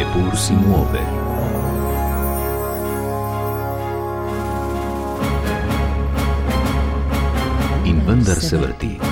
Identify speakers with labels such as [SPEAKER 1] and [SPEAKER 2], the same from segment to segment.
[SPEAKER 1] Eppur si muove. In vendar se vrti.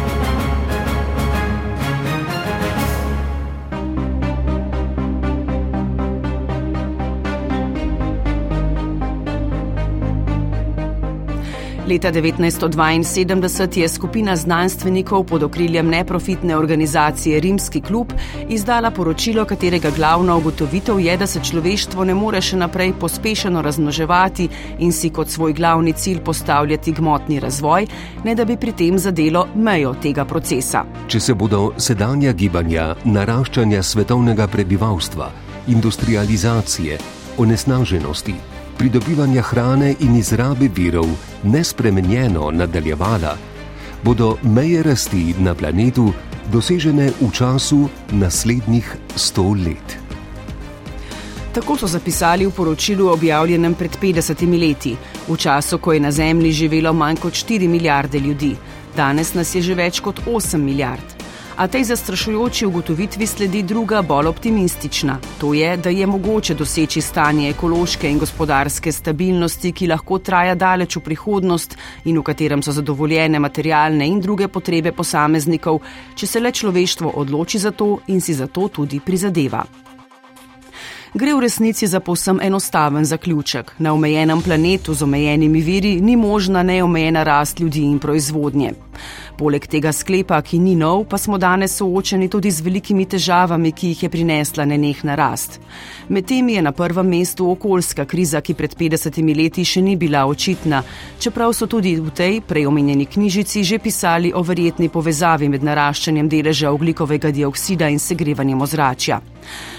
[SPEAKER 2] Leta 1972 je skupina znanstvenikov pod okriljem neprofitne organizacije Rimski klub izdala poročilo, katerega glavna ugotovitev je, da se človeštvo ne more še naprej pospešeno razmnoževati in si kot svoj glavni cilj postavljati gmotni razvoj, ne da bi pri tem zadelo mejo tega procesa.
[SPEAKER 3] Če se bodo sedanja gibanja naraščanja svetovnega prebivalstva, industrializacije, onesnaženosti, pridobivanja hrane in izrabe virov nespremenjeno nadaljevala, bodo meje rasti na planetu dosežene v času naslednjih sto let.
[SPEAKER 2] Tako so zapisali v poročilu objavljenem pred 50 leti, v času, ko je na Zemlji živelo manj kot 4 milijarde ljudi, danes nas je že več kot 8 milijard a tej zastrašujoči ugotovitvi sledi druga, bolj optimistična. To je, da je mogoče doseči stanje ekološke in gospodarske stabilnosti, ki lahko traja daleč v prihodnost in v katerem so zadovoljene materialne in druge potrebe posameznikov, če se le človeštvo odloči za to in si za to tudi prizadeva. Gre v resnici za povsem enostaven zaključek. Na omejenem planetu z omejenimi viri ni možna neomejena rast ljudi in proizvodnje. Poleg tega sklepa, ki ni nov, pa smo danes soočeni tudi z velikimi težavami, ki jih je prinesla nenehna rast. Med temi je na prvem mestu okoljska kriza, ki pred 50 leti še ni bila očitna, čeprav so tudi v tej preomenjeni knjižici že pisali o verjetni povezavi med naraščanjem deleža oglikovega dioksida in segrevanjem ozračja.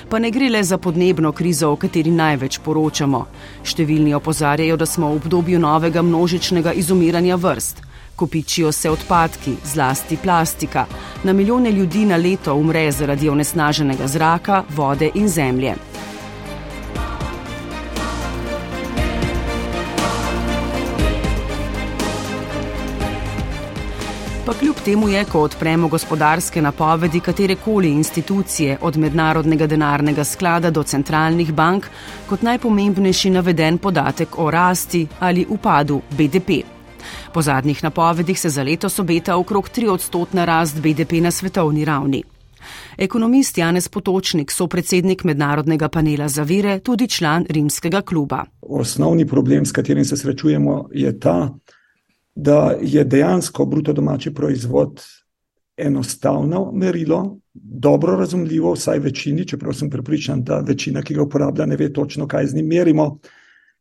[SPEAKER 2] Pa ne gre le za podnebno krizo, o kateri največ poročamo. Številni opozarjajo, da smo v obdobju novega množičnega izumiranja vrst. Kopičijo se odpadki, zlasti plastika. Na milijone ljudi na leto umre zaradi onesnaženega zraka, vode in zemlje. Pa kljub temu je, ko odpremo gospodarske napovedi katerekoli institucije, od mednarodnega denarnega sklada do centralnih bank, kot najpomembnejši naveden podatek o rasti ali upadu BDP. Po zadnjih napovedih se za letos obeta okrog 3 odstotna rast BDP na svetovni ravni. Ekonomist Janez Potočnik, so predsednik mednarodnega panela za vire, tudi član rimskega kluba.
[SPEAKER 4] Osnovni problem, s katerim se srečujemo, je ta, da je dejansko bruto domači proizvod enostavno merilo, dobro razumljivo vsaj večini, čeprav sem pripričan, da večina, ki ga uporablja, ne ve točno, kaj z njim merimo.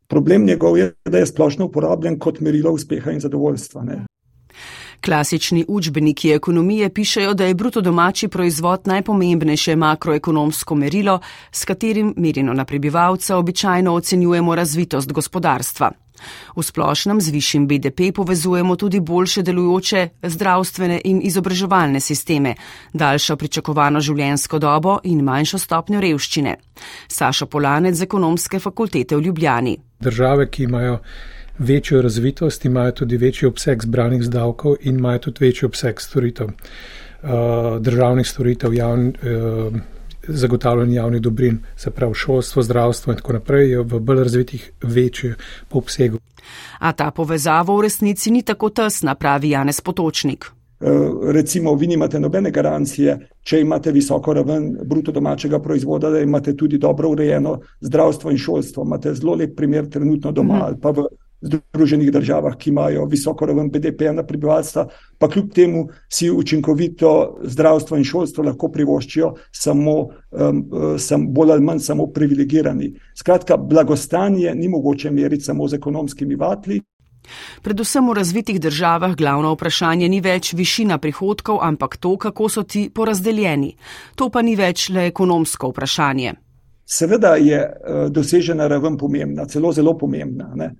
[SPEAKER 4] Problem njegov je, da je splošno uporabljen kot merilo uspeha in zadovoljstva. Ne?
[SPEAKER 2] Klasični učbeniki ekonomije pišejo, da je bruto domači proizvod najpomembnejše makroekonomsko merilo, s katerim merjeno na prebivalca običajno ocenjujemo razvitost gospodarstva. V splošnem z višjim BDP povezujemo tudi boljše delujoče zdravstvene in izobraževalne sisteme, daljšo pričakovano življenjsko dobo in manjšo stopnjo revščine. Saša Polanec z ekonomske fakultete v Ljubljani.
[SPEAKER 5] Države, ki imajo večjo razvitost, imajo tudi večji obseg zbranih zdavkov in imajo tudi večji obseg storitev, uh, državnih storitev, javn, uh, zagotavljanje javnih dobrin, se pravi šolstvo, zdravstvo in tako naprej, je v bolj razvitih večji po obsegu.
[SPEAKER 2] A ta povezava v resnici ni tako tesna, pravi Janez Potočnik.
[SPEAKER 4] E, recimo, vi nimate nobene garancije, če imate visoko raven bruto domačega proizvoda, da imate tudi dobro urejeno zdravstvo in šolstvo. Imate zelo lep primer trenutno doma mhm. ali pa v Združenih državah, ki imajo visoko raven BDP na prebivalstva, pa kljub temu si učinkovito zdravstvo in šolstvo lahko privoščijo samo, um, sam, bolj ali manj samo privilegirani. Skratka, blagostanje ni mogoče meriti samo z ekonomskimi vatli.
[SPEAKER 2] Predvsem v razvitih državah glavno vprašanje ni več višina prihodkov, ampak to, kako so ti porazdeljeni. To pa ni več le ekonomsko vprašanje.
[SPEAKER 4] Seveda je uh, dosežena raven pomembna, celo zelo pomembna. Ne?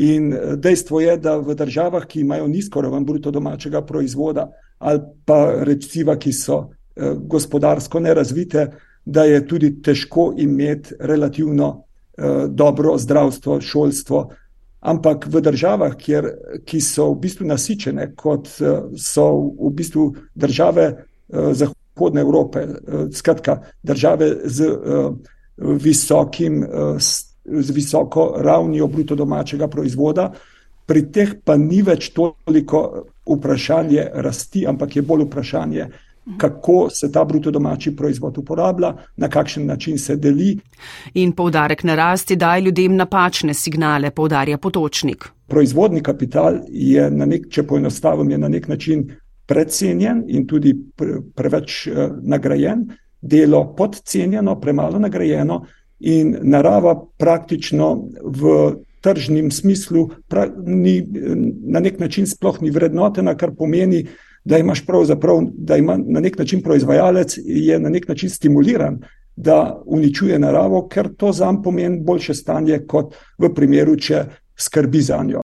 [SPEAKER 4] In eh, dejstvo je, da v državah, ki imajo nizko raven bruto domačega proizvoda ali pa reciva, ki so eh, gospodarsko nerazvite, da je tudi težko imeti relativno eh, dobro zdravstvo, šolstvo. Ampak v državah, kjer, ki so v bistvu nasičene, kot so v bistvu države Zahodne Evrope, skratka države z visokim, z visoko ravnijo bruto domačega proizvoda. Pri teh pa ni več toliko vprašanje rasti, ampak je bolj vprašanje, kako se ta bruto domači proizvod uporablja, na kakšen način se deli.
[SPEAKER 2] In poudarek na rasti daje ljudem napačne signale, poudarja potočnik.
[SPEAKER 4] Proizvodni kapital je, na nek, če poenostavim, je na nek način precenjen in tudi preveč uh, nagrajen, delo podcenjeno, premalo nagrajeno in narava praktično v tržnem smislu pra, ni, na nek način sploh ni vrednotena, kar pomeni, da imaš pravzaprav, da ima na nek način proizvajalec, je na nek način stimuliran, da uničuje naravo, ker to zam pomeni boljše stanje, kot v primeru, če skrbi za njo.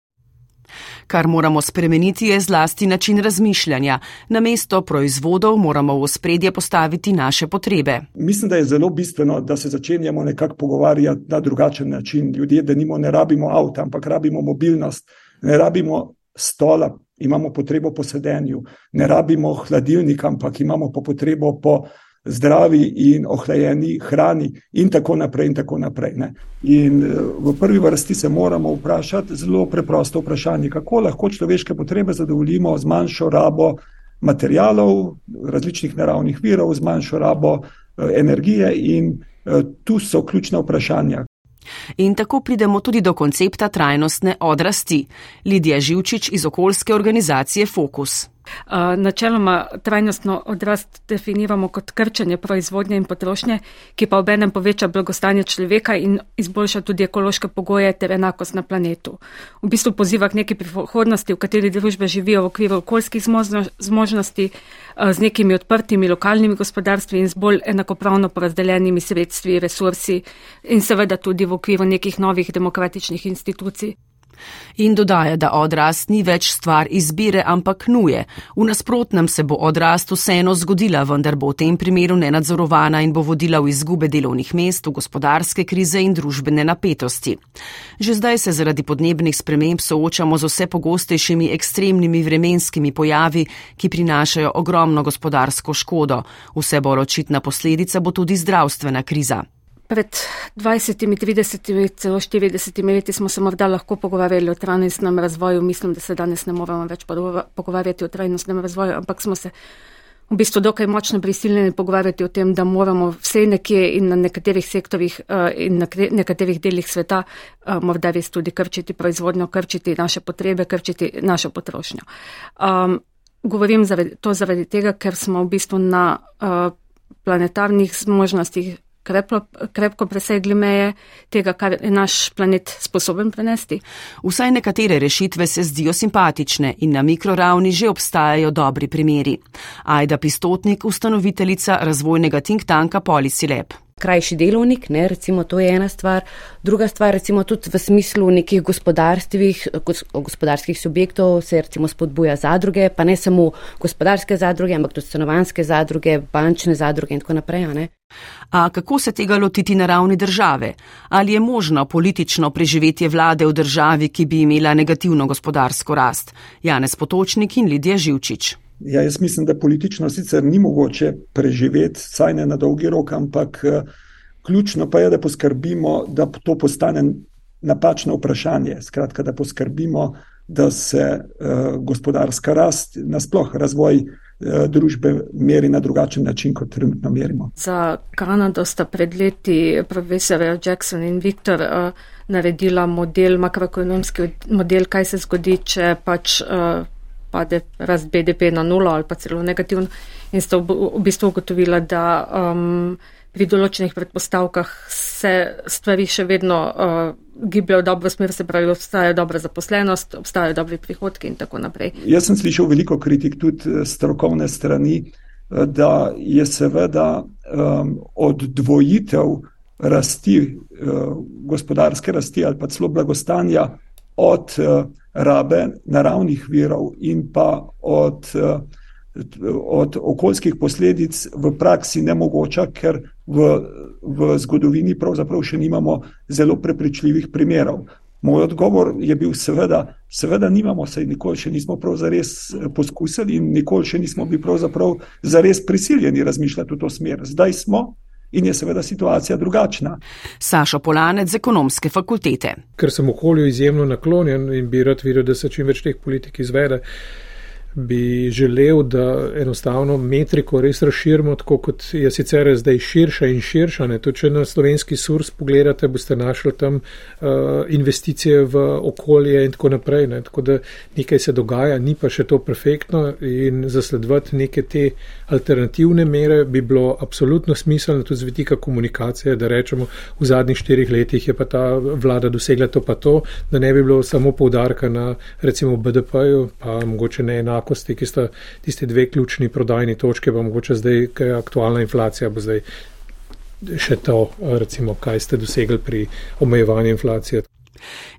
[SPEAKER 2] Kar moramo spremeniti je zlasti način razmišljanja. Na mesto proizvodov moramo v spredje postaviti naše potrebe.
[SPEAKER 4] Mislim, da je zelo bistveno, da se začenjamo nekako pogovarjati na drugačen način. Ljudje, da nimo, ne rabimo avta, ampak rabimo mobilnost, ne rabimo stola, imamo potrebo po sedenju, ne rabimo hladilnika, ampak imamo po potrebo po zdravi in ohlajeni hrani, in tako naprej. In tako naprej in eh, v prvi vrsti se moramo vprašati zelo preprosto vprašanje, kako lahko človeške potrebe zadovoljimo z manjšo rabo materijalov, različnih naravnih virov, z manjšo rabo eh, energije, in eh, tu so ključna vprašanja.
[SPEAKER 2] In tako pridemo tudi do koncepta trajnostne odrasti. Lidija Živčič iz okoljske organizacije Fokus.
[SPEAKER 6] Načeloma trajnostno odrast definiramo kot krčenje proizvodnje in potrošnje, ki pa obenem poveča blagostanje človeka in izboljša tudi ekološke pogoje ter enakost na planetu. V bistvu poziva k neki prihodnosti, v kateri družbe živijo v okviru okoljskih zmožnosti, z nekimi odprtimi lokalnimi gospodarstvi in z bolj enakopravno porazdeljenimi sredstvi, resursi in seveda tudi v okviru nekih novih demokratičnih institucij.
[SPEAKER 2] In dodaja, da odrast ni več stvar izbire, ampak nuje. V nasprotnem se bo odrast vseeno zgodila, vendar bo v tem primeru nenadzorovana in bo vodila v izgube delovnih mest, v gospodarske krize in družbene napetosti. Že zdaj se zaradi podnebnih sprememb soočamo z vse pogostejšimi ekstremnimi vremenskimi pojavi, ki prinašajo ogromno gospodarsko škodo. Vse bolj očitna posledica bo tudi zdravstvena kriza.
[SPEAKER 6] Pred 20, 30, celo 40 leti smo se morda lahko pogovarjali o trajnostnem razvoju. Mislim, da se danes ne moremo več pogovarjati o trajnostnem razvoju, ampak smo se v bistvu dokaj močno prisiljeni pogovarjati o tem, da moramo vse nekje in na nekaterih sektorjih eh, in na nekaterih delih sveta eh, morda res tudi krčiti proizvodnjo, krčiti naše potrebe, krčiti našo potrošnjo. Um, govorim zaradi, to zaradi tega, ker smo v bistvu na uh, planetarnih zmožnostih krepko, krepko presegli meje tega, kar je naš planet sposoben prenesti.
[SPEAKER 2] Vsaj nekatere rešitve se zdijo simpatične in na mikroravni že obstajajo dobri primeri. Ajda Pistotnik, ustanoviteljica razvojnega think tanka Policy Lab
[SPEAKER 7] krajši delovnik, ne, recimo to je ena stvar. Druga stvar, recimo tudi v smislu nekih gospodarstvih, gospodarskih subjektov se recimo spodbuja zadruge, pa ne samo gospodarske zadruge, ampak tudi stanovanske zadruge, bančne zadruge in tako naprej. Ne.
[SPEAKER 2] A kako se tega lotiti na ravni države? Ali je možno politično preživetje vlade v državi, ki bi imela negativno gospodarsko rast? Janez Potočnik in Lidija Živčič.
[SPEAKER 4] Ja, jaz mislim, da politično sicer ni mogoče preživeti, saj ne na dolgi rok, ampak eh, ključno pa je, da poskrbimo, da to postane napačno vprašanje. Skratka, da poskrbimo, da se uh, gospodarska rast, nasploh razvoj uh, družbe meri na drugačen način, kot trenutno merimo.
[SPEAKER 6] Za Kanado sta pred leti profesor Jackson in Viktor uh, naredila model, makroekonomski model, kaj se zgodi, če pač. Uh, pade rast BDP na nulo ali pa celo negativno in sta v bistvu ugotovila, da um, pri določenih predpostavkah se stvari še vedno uh, gibljajo v dobro smer, se pravi, obstaja dobra zaposlenost, obstajajo dobri prihodki in tako naprej.
[SPEAKER 4] Jaz sem slišal veliko kritik tudi eh, strokovne strani, eh, da je seveda um, oddvojitev rasti, uh, gospodarske rasti ali pa celo blagostanja od uh, rabe naravnih virov in pa od, uh, od okoljskih posledic v praksi nemogoča, ker v, v zgodovini pravzaprav še nimamo zelo prepričljivih primerov. Moj odgovor je bil, seveda, seveda nimamo, saj nikoli še nismo prav zares eh, poskusili in nikoli še nismo bili prav zares prisiljeni razmišljati v to smer. Zdaj smo in je seveda situacija drugačna.
[SPEAKER 2] Sašo Polanec z ekonomske fakultete.
[SPEAKER 5] Ker sem okolju izjemno naklonjen in bi rad videl, da se čim več teh politik izvede bi želel, da enostavno metriko res razširimo, tako kot je sicer zdaj širša in širša. Ne? Tudi če na slovenski surs pogledate, boste našli tam uh, investicije v okolje in tako naprej. Ne? Tako da nekaj se dogaja, ni pa še to perfektno in zasledovati neke te alternativne mere bi bilo absolutno smiselno tudi z vidika komunikacije, da rečemo v zadnjih štirih letih je pa ta vlada dosegla to pa to, da ne bi bilo samo poudarka na recimo BDP-ju, pa mogoče ne enako enakosti, ki sta tiste dve ključni prodajni točke, pa mogoče zdaj, kaj je aktualna inflacija, bo zdaj še to, recimo, kaj ste dosegli pri omejevanju inflacije.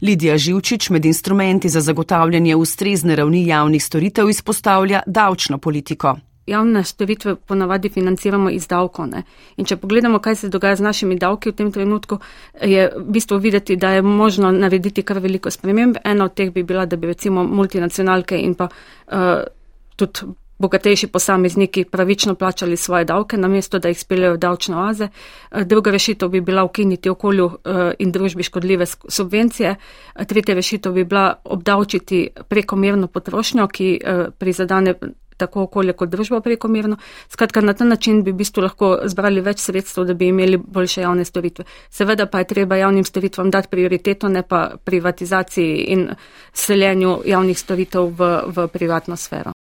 [SPEAKER 2] Lidija Živčič med instrumenti za zagotavljanje ustrezne ravni javnih storitev izpostavlja davčno politiko.
[SPEAKER 6] Javne storitve ponavadi financiramo iz davkov. In če pogledamo, kaj se dogaja z našimi davki v tem trenutku, je v bistvu videti, da je možno narediti kar veliko sprememb. Ena od teh bi bila, da bi recimo multinacionalke in pa uh, tudi bogatejši posamezniki pravično plačali svoje davke, namesto da jih speljajo davčne oaze. Uh, druga rešitev bi bila ukiniti okolju uh, in družbi škodljive subvencije. Tretja rešitev bi bila obdavčiti prekomerno potrošnjo, ki prizadane tako okolje kot družba prekomerno. Skratka, na ta način bi v bistvu lahko zbrali več sredstev, da bi imeli boljše javne storitve. Seveda pa je treba javnim storitvam dati prioriteto, ne pa privatizaciji in seljenju javnih storitev v, v privatno sfero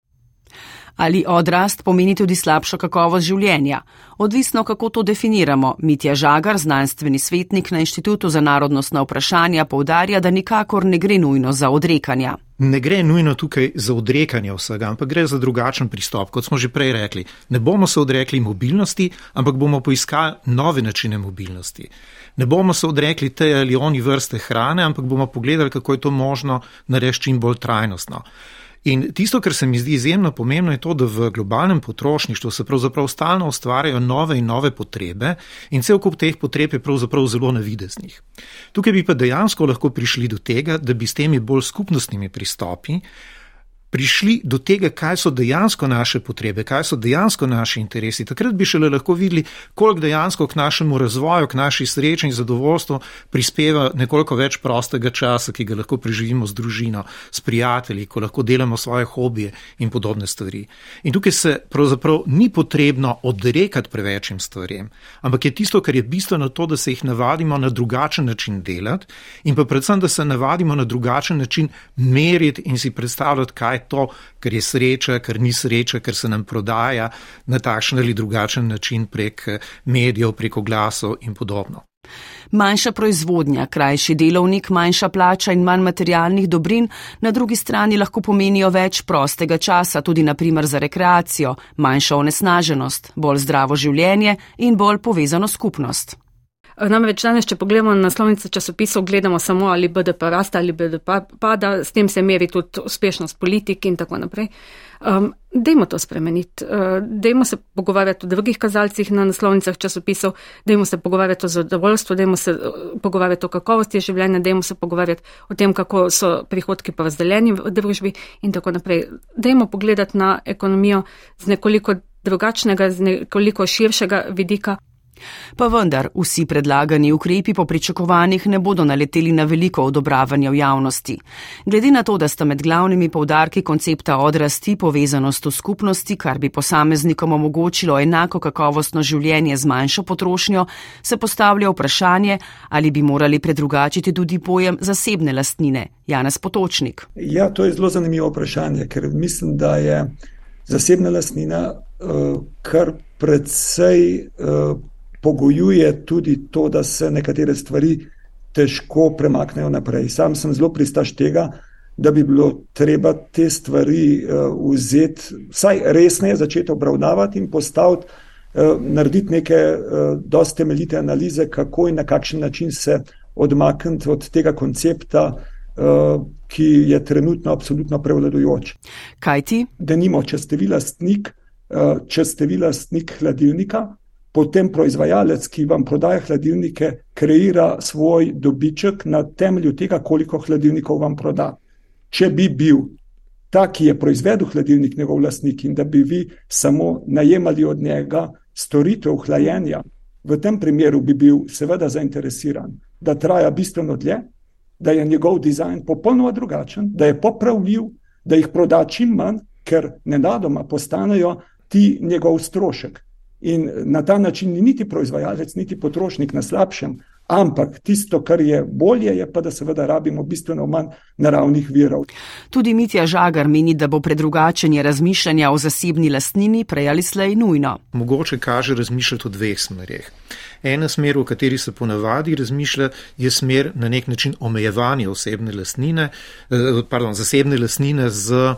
[SPEAKER 2] ali odrast pomeni tudi slabšo kakovost življenja. Odvisno, kako to definiramo, Mitja Žagar, znanstveni svetnik na Inštitutu za narodnostna vprašanja, povdarja, da nikakor ne gre nujno za odrekanja.
[SPEAKER 8] Ne gre nujno tukaj za odrekanje vsega, ampak gre za drugačen pristop. Kot smo že prej rekli, ne bomo se odrekli mobilnosti, ampak bomo poiskali nove načine mobilnosti. Ne bomo se odrekli te ali oni vrste hrane, ampak bomo pogledali, kako je to možno narediti čim bolj trajnostno. In tisto, kar se mi zdi izjemno pomembno, je to, da v globalnem potrošništvu se pravzaprav stalno ustvarjajo nove in nove potrebe in cel kup teh potreb je pravzaprav zelo navideznih. Tukaj bi pa dejansko lahko prišli do tega, da bi s temi bolj skupnostnimi pristopi prišli do tega, kaj so dejansko naše potrebe, kaj so dejansko naši interesi. Takrat bi šele lahko videli, koliko dejansko k našemu razvoju, k naši sreči in zadovoljstvu prispeva nekoliko več prostega časa, ki ga lahko preživimo z družino, s prijatelji, ko lahko delamo svoje hobije in podobne stvari. In tukaj se pravzaprav ni potrebno odrekati prevečim stvarem, ampak je tisto, kar je bistveno, to, da se jih navadimo na drugačen način delati in pa predvsem, da se navadimo na drugačen način meriti in si predstavljati, kaj to, ker je sreča, ker ni sreča, ker se nam prodaja na takšen ali drugačen način prek eh, medijev, preko glasov in podobno.
[SPEAKER 2] Manjša proizvodnja, krajši delovnik, manjša plača in manj materialnih dobrin na drugi strani lahko pomenijo več prostega časa, tudi naprimer za rekreacijo, manjša onesnaženost, bolj zdravo življenje in bolj povezano skupnost.
[SPEAKER 6] Namreč danes, če pogledamo na naslovnice časopisov, gledamo samo ali BDP rasta ali BDP pada, s tem se meri tudi uspešnost politik in tako naprej. Um, dejmo to spremeniti, uh, dejmo se pogovarjati o drugih kazalcih na naslovnicah časopisov, dejmo se pogovarjati o zadovoljstvu, dejmo se uh, pogovarjati o kakovosti življenja, dejmo se pogovarjati o tem, kako so prihodki pa razdeljeni v družbi in tako naprej. Dejmo pogledati na ekonomijo z nekoliko drugačnega, z nekoliko širšega vidika.
[SPEAKER 2] Pa vendar, vsi predlagani ukrepi po pričakovanjih ne bodo naleteli na veliko odobravanja v javnosti. Glede na to, da sta med glavnimi povdarki koncepta odrasti povezanost v skupnosti, kar bi posameznikom omogočilo enako kakovostno življenje z manjšo potrošnjo, se postavlja vprašanje, ali bi morali predrugačiti tudi pojem zasebne lastnine. Janez Potočnik.
[SPEAKER 4] Ja, to je zelo zanimivo vprašanje, ker mislim, da je zasebna lastnina uh, kar predvsej. Pogojuje tudi to, da se nekatere stvari težko premaknejo naprej. Sam sem zelo pristaš tega, da bi bilo treba te stvari uh, vzeti, vsaj resneje začeti obravnavati in postaviti, uh, narediti neke uh, dosti temeljite analize, kako in na kakšen način se odmakniti od tega koncepta, uh, ki je trenutno absolutno prevladujoč.
[SPEAKER 2] Kaj ti?
[SPEAKER 4] Da nimo, če ste vi lastnik, uh, če ste vi lastnik hladilnika, potem proizvajalec, ki vam prodaja hladilnike, kreira svoj dobiček na temelju tega, koliko hladilnikov vam proda. Če bi bil ta, ki je proizvedel hladilnik, njegov lastnik in da bi vi samo najemali od njega storitev hlajenja, v tem primeru bi bil seveda zainteresiran, da traja bistveno dlje, da je njegov dizajn popolnoma drugačen, da je popravljiv, da jih proda čim manj, ker nenadoma postanejo ti njegov strošek. In na ta način ni niti proizvajalec, niti potrošnik na slabšem, Ampak tisto, kar je bolje, je pa, da seveda rabimo bistveno manj naravnih virov.
[SPEAKER 2] Tudi Mitja Žagar meni, da bo predrugačenje razmišljanja o zasebni lastnini prej ali slej nujno.
[SPEAKER 8] Mogoče kaže razmišljati o dveh smerih. Ena smer, v kateri se ponavadi razmišlja, je smer na nek način omejevanja osebne lastnine, eh, pardon, zasebne lastnine z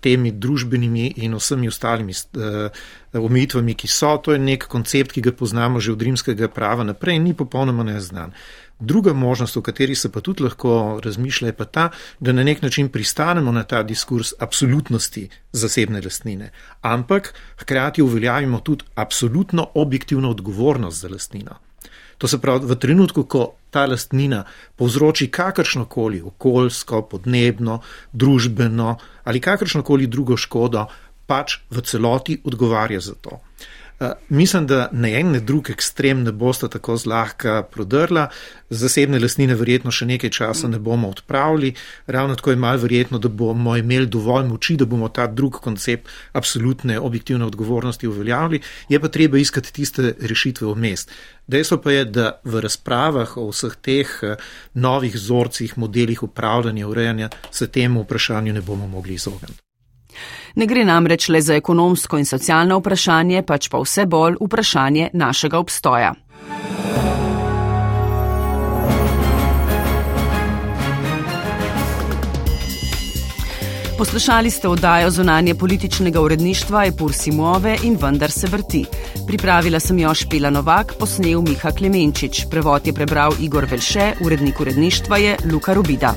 [SPEAKER 8] temi družbenimi in vsemi ostalimi uh, omejitvami, ki so. To je nek koncept, ki ga poznamo že od rimskega prava naprej in ni popolnoma neznan. Druga možnost, o kateri se pa tudi lahko razmišlja, je pa ta, da na nek način pristanemo na ta diskurs absolutnosti zasebne lastnine, ampak hkrati uveljavimo tudi absolutno objektivno odgovornost za lastnino. To se pravi, v trenutku, ko ta lastnina povzroči kakršnokoli okoljsko, podnebno, družbeno ali kakršnokoli drugo škodo, pač v celoti odgovarja za to. Eh, mislim, da ne en, ne drug ekstrem ne bosta tako zlahka prodrla. Zasebne lasnine verjetno še nekaj časa ne bomo odpravili. Ravno tako je malo verjetno, da bomo imeli dovolj moči, da bomo ta drug koncept absolutne objektivne odgovornosti uveljavili. Je pa treba iskati tiste rešitve vmes. Dejstvo pa je, da v razpravah o vseh teh eh, novih vzorcih, modelih upravljanja, urejanja se temu vprašanju ne bomo mogli izogniti.
[SPEAKER 2] Ne gre namreč le za ekonomsko in socialno vprašanje, pač pa vse bolj vprašanje našega obstoja. Poslušali ste oddajo zunanje političnega uredništva Epur Simove in vendar se vrti. Pripravila sem jo Špela Novak, posnel Miha Klemenčič, prevod je prebral Igor Velše, urednik uredništva je Luka Rubida.